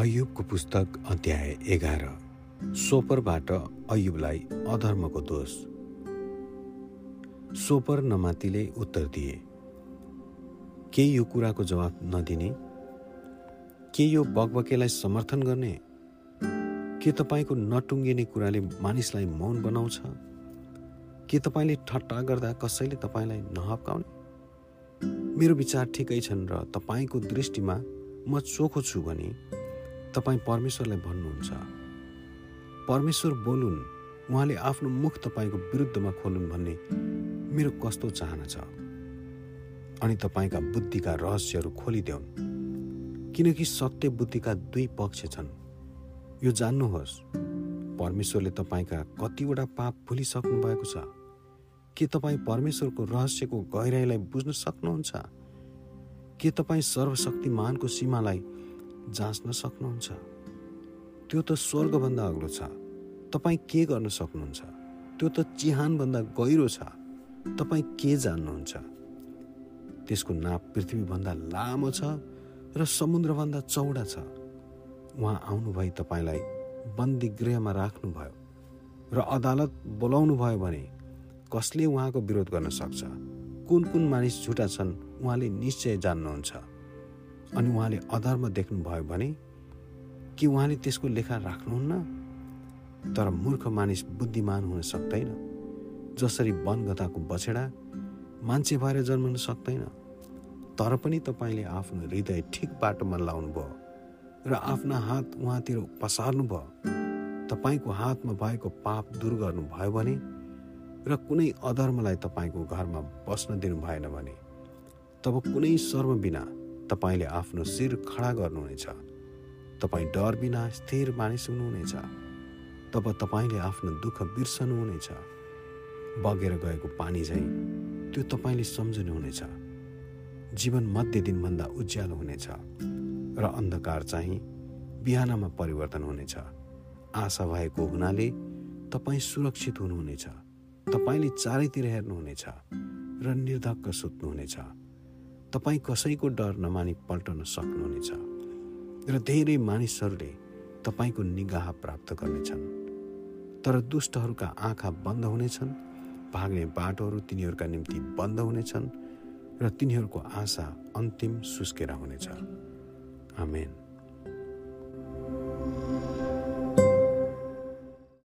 अयुबको पुस्तक अध्याय एघार। सोपरबाट अयुबलाई अधर्मको दोष। सोपर नमातिले उत्तर दिए के यो कुराको जवाब नदिने? के यो बकबकेलाई समर्थन गर्ने? के तपाईँको नटुङ्गिने कुराले मानिसलाई मौन बनाउँछ? के तपाईँले ठट्टा गर्दा कसैले तपाईँलाई नहप्काउने? मेरो विचार ठिकै छन् र तपाईँको दृष्टिमा म चोखो छु भने तपाईँ परमेश्वरलाई भन्नुहुन्छ। परमेश्वर बोलुन् उहाँले आफ्नो मुख तपाईँको विरुद्धमा खोलुन् भन्ने मेरो कस्तो चाहना छ। अनि तपाईँका बुद्धिका रहस्यहरू खोलिदेऊन्। किनकि सत्य बुद्धिका दुई पक्ष छन्। यो जान्नुहोस् परमेश्वरले तपाईँका कतिवटा पाप भुलिसक्नु भएको छ। के तपाईँ परमेश्वरको रहस्यको गहिराईलाई बुझ्न सक्नुहुन्छ? के तपाईँ सर्वशक्तिमानको सीमालाई जाँच्न सक्नुहुन्छ। त्यो त स्वर्गभन्दा अग्लो छ। तपाईँ के गर्न सक्नुहुन्छ? त्यो त चिहानभन्दा गहिरो छ। तपाईँ के जान्नुहुन्छ? त्यसको नाप पृथ्वीभन्दा लामो छ र समुद्रभन्दा चौडा छ। उहाँ आउनुभई तपाईँलाई बन्दी गृहमा राख्नुभयो र अदालत बोलाउनु भयो भने कसले उहाँको विरोध गर्न सक्छ? कुन कुन मानिस झुटा छन्? उहाँले निश्चय जान्नुहुन्छ। अनि उहाँले अधर्म देख्नुभयो भने के उहाँले त्यसको लेखा राख्नुहुन्न? तर मूर्ख मानिस बुद्धिमान हुन सक्दैन। जसरी वनगताको बछेडा मान्छे भएर जन्मन सक्दैन। तर पनि तपाईँले आफ्नो हृदय ठिक बाटोमा लाउनुभयो र आफ्ना हात उहाँतिर पसार्नु भयो तपाईँको हातमा भएको पाप दूर गर्नु भयो भने र कुनै अधर्मलाई तपाईँको घरमा बस्न दिनु भएन भने तब कुनै शर्म बिना तपाईँले आफ्नो शिर खडा गर्नुहुनेछ। तपाईँ डर बिना स्थिर मानिस हुनुहुनेछ। तब तपाईँले आफ्नो दुःख बिर्सनुहुनेछ। बगेर गएको पानी झैँ त्यो तपाईँले सम्झनुहुनेछ। जीवन मध्य दिनभन्दा उज्यालो हुनेछ र अन्धकार चाहिँ बिहानमा परिवर्तन हुनेछ। आशा भएको हुनाले तपाईँ सुरक्षित हुनुहुनेछ। तपाईँले चारैतिर हेर्नुहुनेछ र निर्धक्क सुत्नुहुनेछ। तपाईँ कसैको डर नमानी पल्टन सक्नुहुनेछ र धेरै मानिसहरूले तपाईँको निगाह प्राप्त गर्नेछन्। तर दुष्टहरूका आँखा बन्द हुनेछन् भाग्ने बाटोहरू तिनीहरूका निम्ति बन्द हुनेछन् र तिनीहरूको आशा अन्तिम सुस्केर हुनेछ। आमेन।